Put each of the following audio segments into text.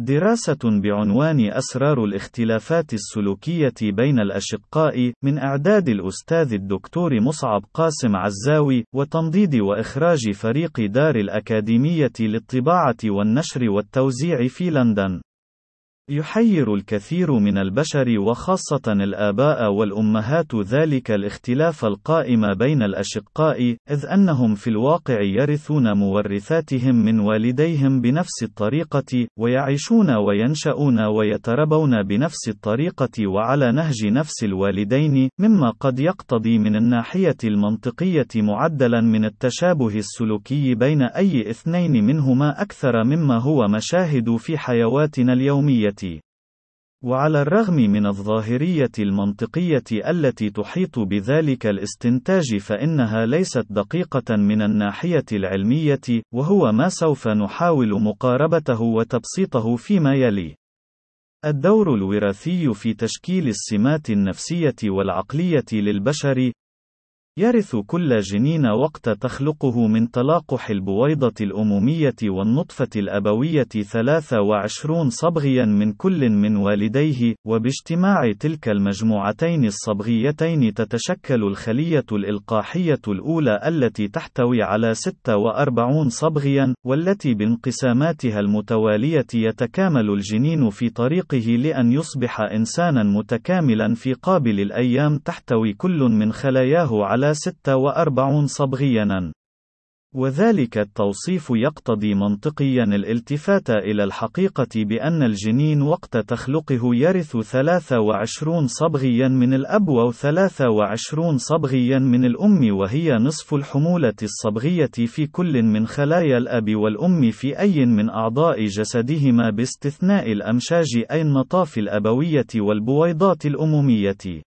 دراسة بعنوان أسرار الاختلافات السلوكية بين الأشقاء، من إعداد الأستاذ الدكتور مصعب قاسم عزاوي، وتنضيد وإخراج فريق دار الأكاديمية للطباعة والنشر والتوزيع في لندن. يحير الكثير من البشر وخاصة الآباء والأمهات ذلك الاختلاف القائم بين الأشقاء، إذ أنهم في الواقع يرثون مورثاتهم من والديهم بنفس الطريقة، ويعيشون وينشأون ويتربون بنفس الطريقة وعلى نهج نفس الوالدين، مما قد يقتضي من الناحية المنطقية معدلا من التشابه السلوكي بين أي اثنين منهما أكثر مما هو مشاهد في حيواتنا اليومية. وعلى الرغم من الظاهرية المنطقية التي تحيط بذلك الاستنتاج فإنها ليست دقيقة من الناحية العلمية، وهو ما سوف نحاول مقاربته وتبسيطه فيما يلي. الدور الوراثي في تشكيل السمات النفسية والعقلية للبشر، يرث كل جنين وقت تخلقه من تلاقح البويضة الأمومية والنطفة الأبوية 23 صبغيا من كل من والديه، وباجتماع تلك المجموعتين الصبغيتين تتشكل الخلية الإلقاحية الأولى التي تحتوي على 46 صبغيا، والتي بانقساماتها المتوالية يتكامل الجنين في طريقه لأن يصبح إنسانا متكاملا في قابل الأيام تحتوي كل من خلاياه على 46 صبغياً. وذلك التوصيف يقتضي منطقيا الالتفات إلى الحقيقة بأن الجنين وقت تخلقه يرث 23 صبغيا من الأب و 23 صبغيا من الأم وهي نصف الحمولة الصبغية في كل من خلايا الأب والأم في أي من أعضاء جسدهما باستثناء الأمشاج أي النطاف الأبوية والبويضات الأمومية.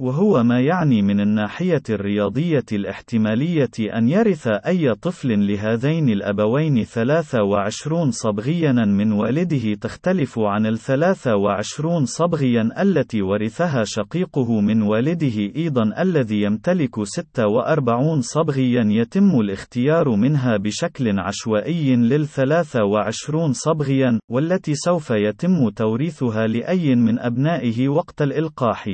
وهو ما يعني من الناحية الرياضية الاحتمالية أن يرث أي طفل لهذين الأبوين 23 صبغيا من والده تختلف عن ال 23 صبغيا التي ورثها شقيقه من والده أيضا الذي يمتلك 46 صبغيا يتم الاختيار منها بشكل عشوائي لل 23 صبغيا، والتي سوف يتم توريثها لأي من أبنائه وقت الإلقاح.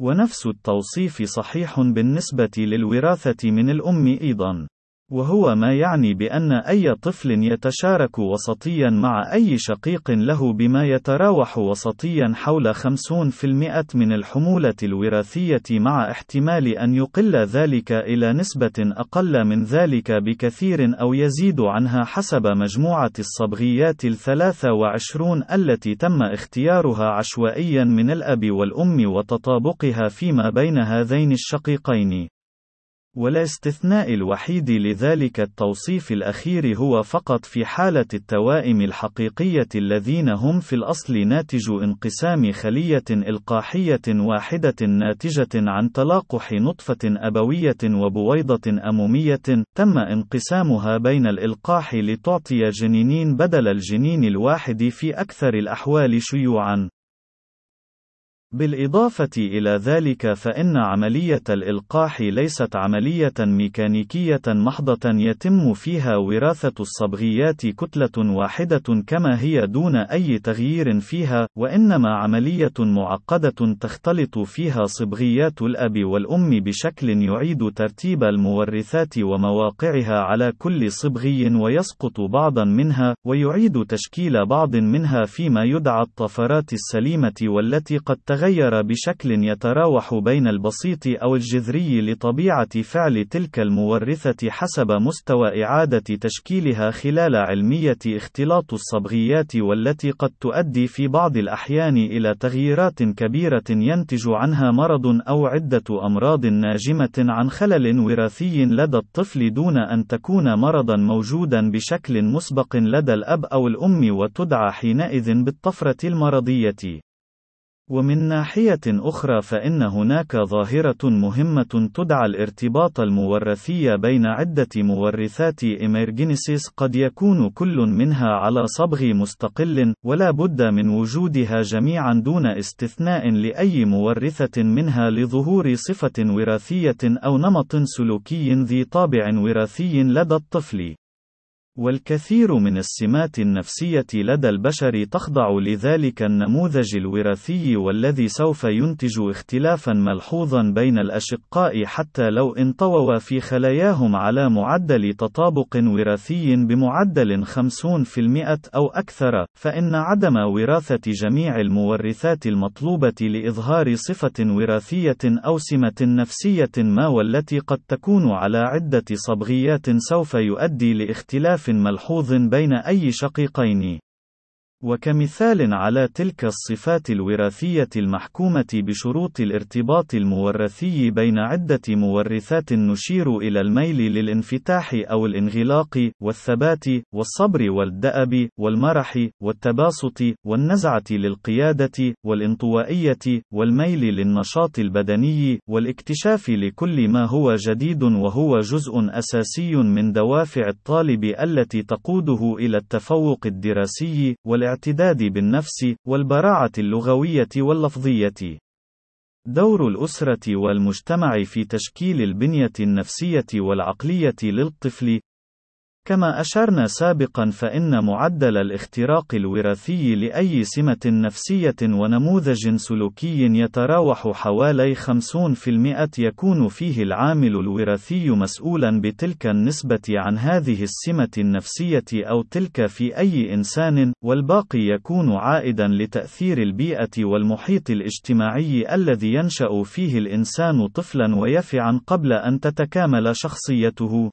ونفس التوصيف صحيح بالنسبة للوراثة من الأم أيضًا. وهو ما يعني بأن أي طفل يتشارك وسطيا مع أي شقيق له بما يتراوح وسطيا حول 50% من الحمولة الوراثية مع احتمال أن يقل ذلك إلى نسبة أقل من ذلك بكثير أو يزيد عنها حسب مجموعة الصبغيات الثلاثة وعشرون التي تم اختيارها عشوائيا من الأب والأم وتطابقها فيما بين هذين الشقيقين. والاستثناء الوحيد لذلك التوصيف الأخير هو فقط في حالة التوائم الحقيقية الذين هم في الأصل ناتج انقسام خلية إلقاحية واحدة ناتجة عن تلاقح نطفة أبوية وبويضة أمومية، تم انقسامها بين الإلقاح لتعطي جنينين بدل الجنين الواحد في أكثر الأحوال شيوعًا. بالإضافة إلى ذلك فإن عملية الإلقاح ليست عملية ميكانيكية محضة يتم فيها وراثة الصبغيات كتلة واحدة كما هي دون أي تغيير فيها، وإنما عملية معقدة تختلط فيها صبغيات الأب والأم بشكل يعيد ترتيب المورثات ومواقعها على كل صبغي ويسقط بعضا منها، ويعيد تشكيل بعض منها فيما يدعى الطفرات السليمة والتي قد تغير بشكل يتراوح بين البسيط أو الجذري لطبيعة فعل تلك المورثة حسب مستوى إعادة تشكيلها خلال علمية اختلاط الصبغيات والتي قد تؤدي في بعض الأحيان إلى تغييرات كبيرة ينتج عنها مرض أو عدة أمراض ناجمة عن خلل وراثي لدى الطفل دون أن تكون مرضا موجودا بشكل مسبق لدى الأب أو الأم وتدعى حينئذ بالطفرة المرضية. ومن ناحية أخرى فإن هناك ظاهرة مهمة تدعى الارتباط المورثي بين عدة مورثات إميرجينيسيس قد يكون كل منها على صبغ مستقل، ولا بد من وجودها جميعا دون استثناء لأي مورثة منها لظهور صفة وراثية أو نمط سلوكي ذي طابع وراثي لدى الطفل. والكثير من السمات النفسية لدى البشر تخضع لذلك النموذج الوراثي والذي سوف ينتج اختلافا ملحوظا بين الأشقاء حتى لو انطووا في خلاياهم على معدل تطابق وراثي بمعدل 50% أو أكثر، فإن عدم وراثة جميع المورثات المطلوبة لإظهار صفة وراثية أو سمة نفسية ما والتي قد تكون على عدة صبغيات سوف يؤدي لاختلاف ملحوظ بين أي شقيقين. وكمثال على تلك الصفات الوراثية المحكومة بشروط الارتباط المورثي بين عدة مورثات نشير إلى الميل للانفتاح أو الانغلاق، والثبات، والصبر والدأب، والمرح، والتباسط، والنزعة للقيادة، والانطوائية، والميل للنشاط البدني، والاكتشاف لكل ما هو جديد وهو جزء أساسي من دوافع الطالب التي تقوده إلى التفوق الدراسي، والإعلام الاعتداد بالنفس، والبراعة اللغوية واللفظية. دور الأسرة والمجتمع في تشكيل البنية النفسية والعقلية للطفل كما أشرنا سابقا فإن معدل الاختراق الوراثي لأي سمة نفسية ونموذج سلوكي يتراوح حوالي 50% يكون فيه العامل الوراثي مسؤولا بتلك النسبة عن هذه السمة النفسية أو تلك في أي إنسان، والباقي يكون عائدا لتأثير البيئة والمحيط الاجتماعي الذي ينشأ فيه الإنسان طفلا ويفعا قبل أن تتكامل شخصيته.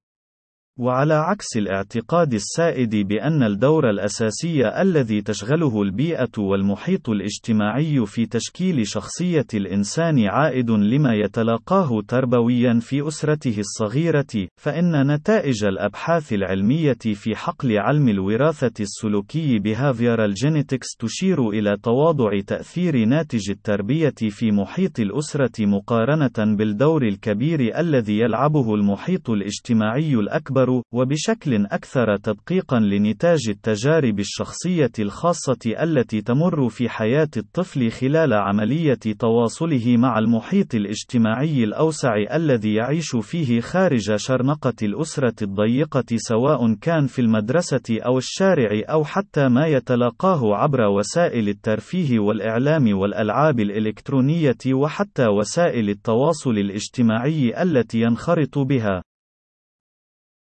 وعلى عكس الاعتقاد السائد بأن الدور الأساسي الذي تشغله البيئة والمحيط الاجتماعي في تشكيل شخصية الإنسان عائد لما يتلاقاه تربويا في أسرته الصغيرة، فإن نتائج الأبحاث العلمية في حقل علم الوراثة السلوكي behavioral genetics تشير إلى تواضع تأثير ناتج التربية في محيط الأسرة مقارنة بالدور الكبير الذي يلعبه المحيط الاجتماعي الأكبر أكبر، وبشكل أكثر تدقيقا لنتاج التجارب الشخصية الخاصة التي تمر في حياة الطفل خلال عملية تواصله مع المحيط الاجتماعي الأوسع الذي يعيش فيه خارج شرنقة الأسرة الضيقة سواء كان في المدرسة أو الشارع أو حتى ما يتلاقاه عبر وسائل الترفيه والإعلام والألعاب الإلكترونية وحتى وسائل التواصل الاجتماعي التي ينخرط بها.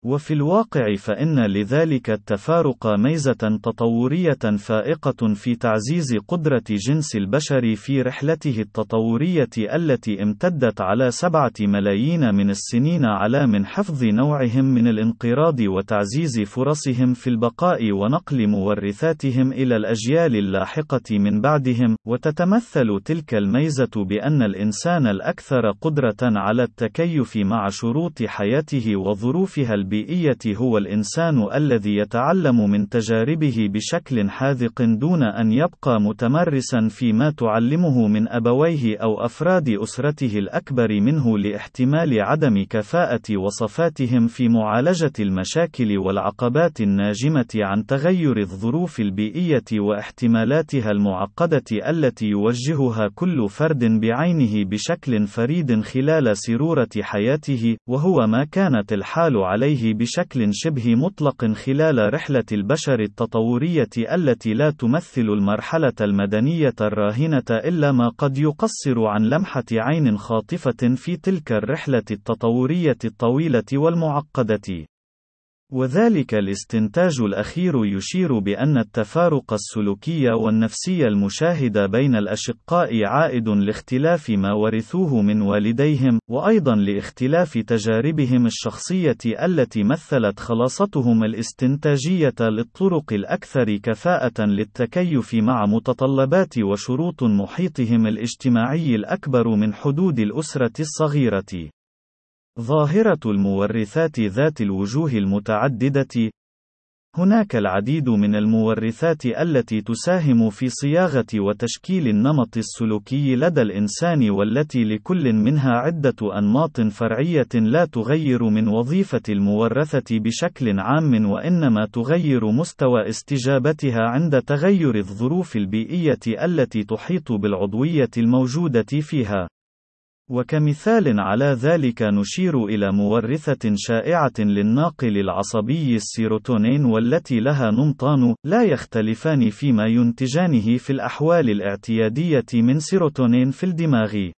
وفي الواقع فإن لذلك التفارق ميزة تطورية فائقة في تعزيز قدرة جنس البشر في رحلته التطورية التي امتدت على سبعة ملايين من السنين على من حفظ نوعهم من الانقراض وتعزيز فرصهم في البقاء ونقل مورثاتهم إلى الأجيال اللاحقة من بعدهم، وتتمثل تلك الميزة بأن الإنسان الأكثر قدرة على التكيف مع شروط حياته وظروفها البيئية هو الإنسان الذي يتعلم من تجاربه بشكل حاذق دون أن يبقى متمرسا فيما تعلمه من أبويه أو أفراد أسرته الأكبر منه لاحتمال عدم كفاءة وصفاتهم في معالجة المشاكل والعقبات الناجمة عن تغير الظروف البيئية واحتمالاتها المعقدة التي يوجهها كل فرد بعينه بشكل فريد خلال سيرورة حياته، وهو ما كانت الحال عليه عليه بشكل شبه مطلق خلال رحلة البشر التطورية التي لا تمثل المرحلة المدنية الراهنة إلا ما قد يقصر عن لمحة عين خاطفة في تلك الرحلة التطورية الطويلة والمعقدة. وذلك الاستنتاج الأخير يشير بأن التفارق السلوكي والنفسي المشاهد بين الأشقاء عائد لاختلاف ما ورثوه من والديهم، وأيضا لاختلاف تجاربهم الشخصية التي مثلت خلاصتهم الاستنتاجية للطرق الأكثر كفاءة للتكيف مع متطلبات وشروط محيطهم الاجتماعي الأكبر من حدود الأسرة الصغيرة. ظاهرة المورثات ذات الوجوه المتعددة هناك العديد من المورثات التي تساهم في صياغة وتشكيل النمط السلوكي لدى الإنسان والتي لكل منها عدة أنماط فرعية لا تغير من وظيفة المورثة بشكل عام وإنما تغير مستوى استجابتها عند تغير الظروف البيئية التي تحيط بالعضوية الموجودة فيها. وكمثال على ذلك نشير إلى مورثة شائعة للناقل العصبي السيروتونين والتي لها نمطان لا يختلفان فيما ينتجانه في الأحوال الاعتيادية من سيروتونين في الدماغ.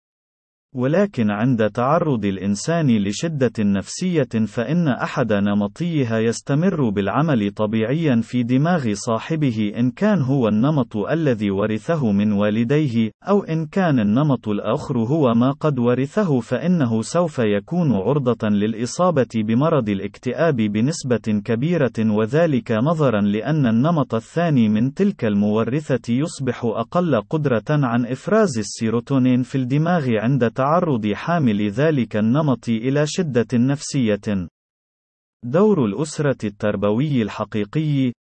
ولكن عند تعرض الإنسان لشدة نفسية فإن أحد نمطيها يستمر بالعمل طبيعيا في دماغ صاحبه إن كان هو النمط الذي ورثه من والديه، أو إن كان النمط الآخر هو ما قد ورثه فإنه سوف يكون عرضة للإصابة بمرض الاكتئاب بنسبة كبيرة وذلك نظرا لأن النمط الثاني من تلك المورثة يصبح أقل قدرة عن إفراز السيروتونين في الدماغ عند تعرض حامل ذلك النمط إلى شدة نفسية. دور الأسرة التربوي الحقيقي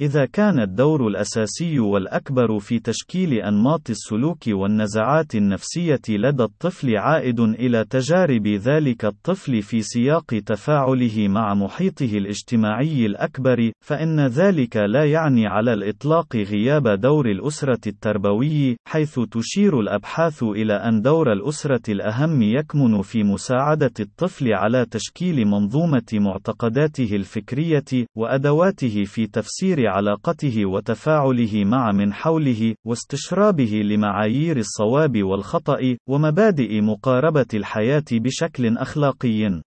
إذا كان الدور الأساسي والأكبر في تشكيل أنماط السلوك والنزعات النفسية لدى الطفل عائد إلى تجارب ذلك الطفل في سياق تفاعله مع محيطه الاجتماعي الأكبر، فإن ذلك لا يعني على الإطلاق غياب دور الأسرة التربوي، حيث تشير الأبحاث إلى أن دور الأسرة الأهم يكمن في مساعدة الطفل على تشكيل منظومة معتقداته الفكرية، وأدواته في تفسير علاقته وتفاعله مع من حوله، واستشرابه لمعايير الصواب والخطأ، ومبادئ مقاربة الحياة بشكل أخلاقي.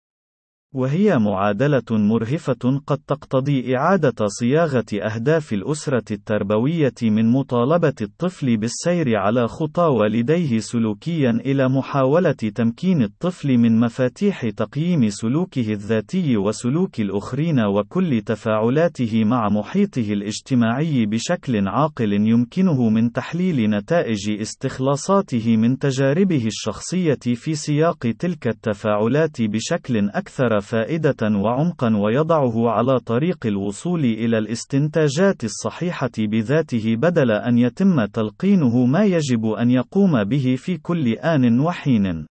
وهي معادلة مرهفة قد تقتضي إعادة صياغة أهداف الأسرة التربوية من مطالبة الطفل بالسير على خطى والديه سلوكيا إلى محاولة تمكين الطفل من مفاتيح تقييم سلوكه الذاتي وسلوك الآخرين وكل تفاعلاته مع محيطه الاجتماعي بشكل عاقل يمكنه من تحليل نتائج استخلاصاته من تجاربه الشخصية في سياق تلك التفاعلات بشكل أكثر فائدة وعمقا ويضعه على طريق الوصول إلى الاستنتاجات الصحيحة بذاته بدل أن يتم تلقينه ما يجب أن يقوم به في كل آن وحين.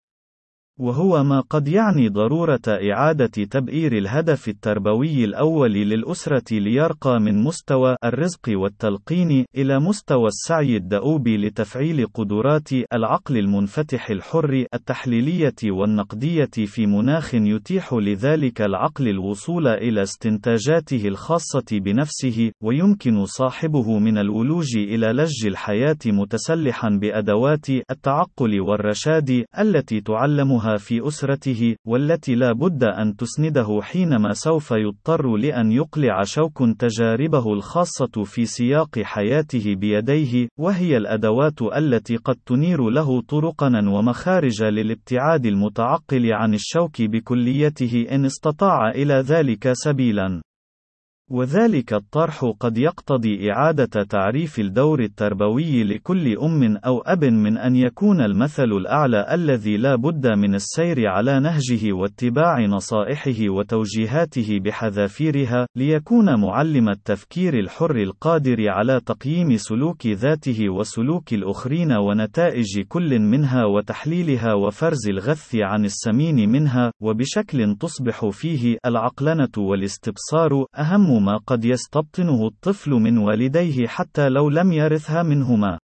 وهو ما قد يعني ضرورة إعادة تبئير الهدف التربوي الأول للأسرة ليرقى من مستوى الرزق والتلقين إلى مستوى السعي الدؤوب لتفعيل قدرات العقل المنفتح الحر التحليلية والنقدية في مناخ يتيح لذلك العقل الوصول إلى استنتاجاته الخاصة بنفسه، ويمكن صاحبه من الولوج إلى لج الحياة متسلحا بأدوات التعقل والرشاد التي تعلمها في أسرته، والتي لا بد أن تسنده حينما سوف يضطر لأن يقلع شوك تجاربه الخاصة في سياق حياته بيديه، وهي الأدوات التي قد تنير له طرقًا ومخارج للابتعاد المتعقل عن الشوك بكليته إن استطاع إلى ذلك سبيلًا. وذلك الطرح قد يقتضي إعادة تعريف الدور التربوي لكل أم أو أب من أن يكون المثل الأعلى الذي لا بد من السير على نهجه واتباع نصائحه وتوجيهاته بحذافيرها، ليكون معلم التفكير الحر القادر على تقييم سلوك ذاته وسلوك الآخرين ونتائج كل منها وتحليلها وفرز الغث عن السمين منها، وبشكل تصبح فيه العقلنة والاستبصار أهم ما قد يستبطنه الطفل من والديه حتى لو لم يرثها منهما.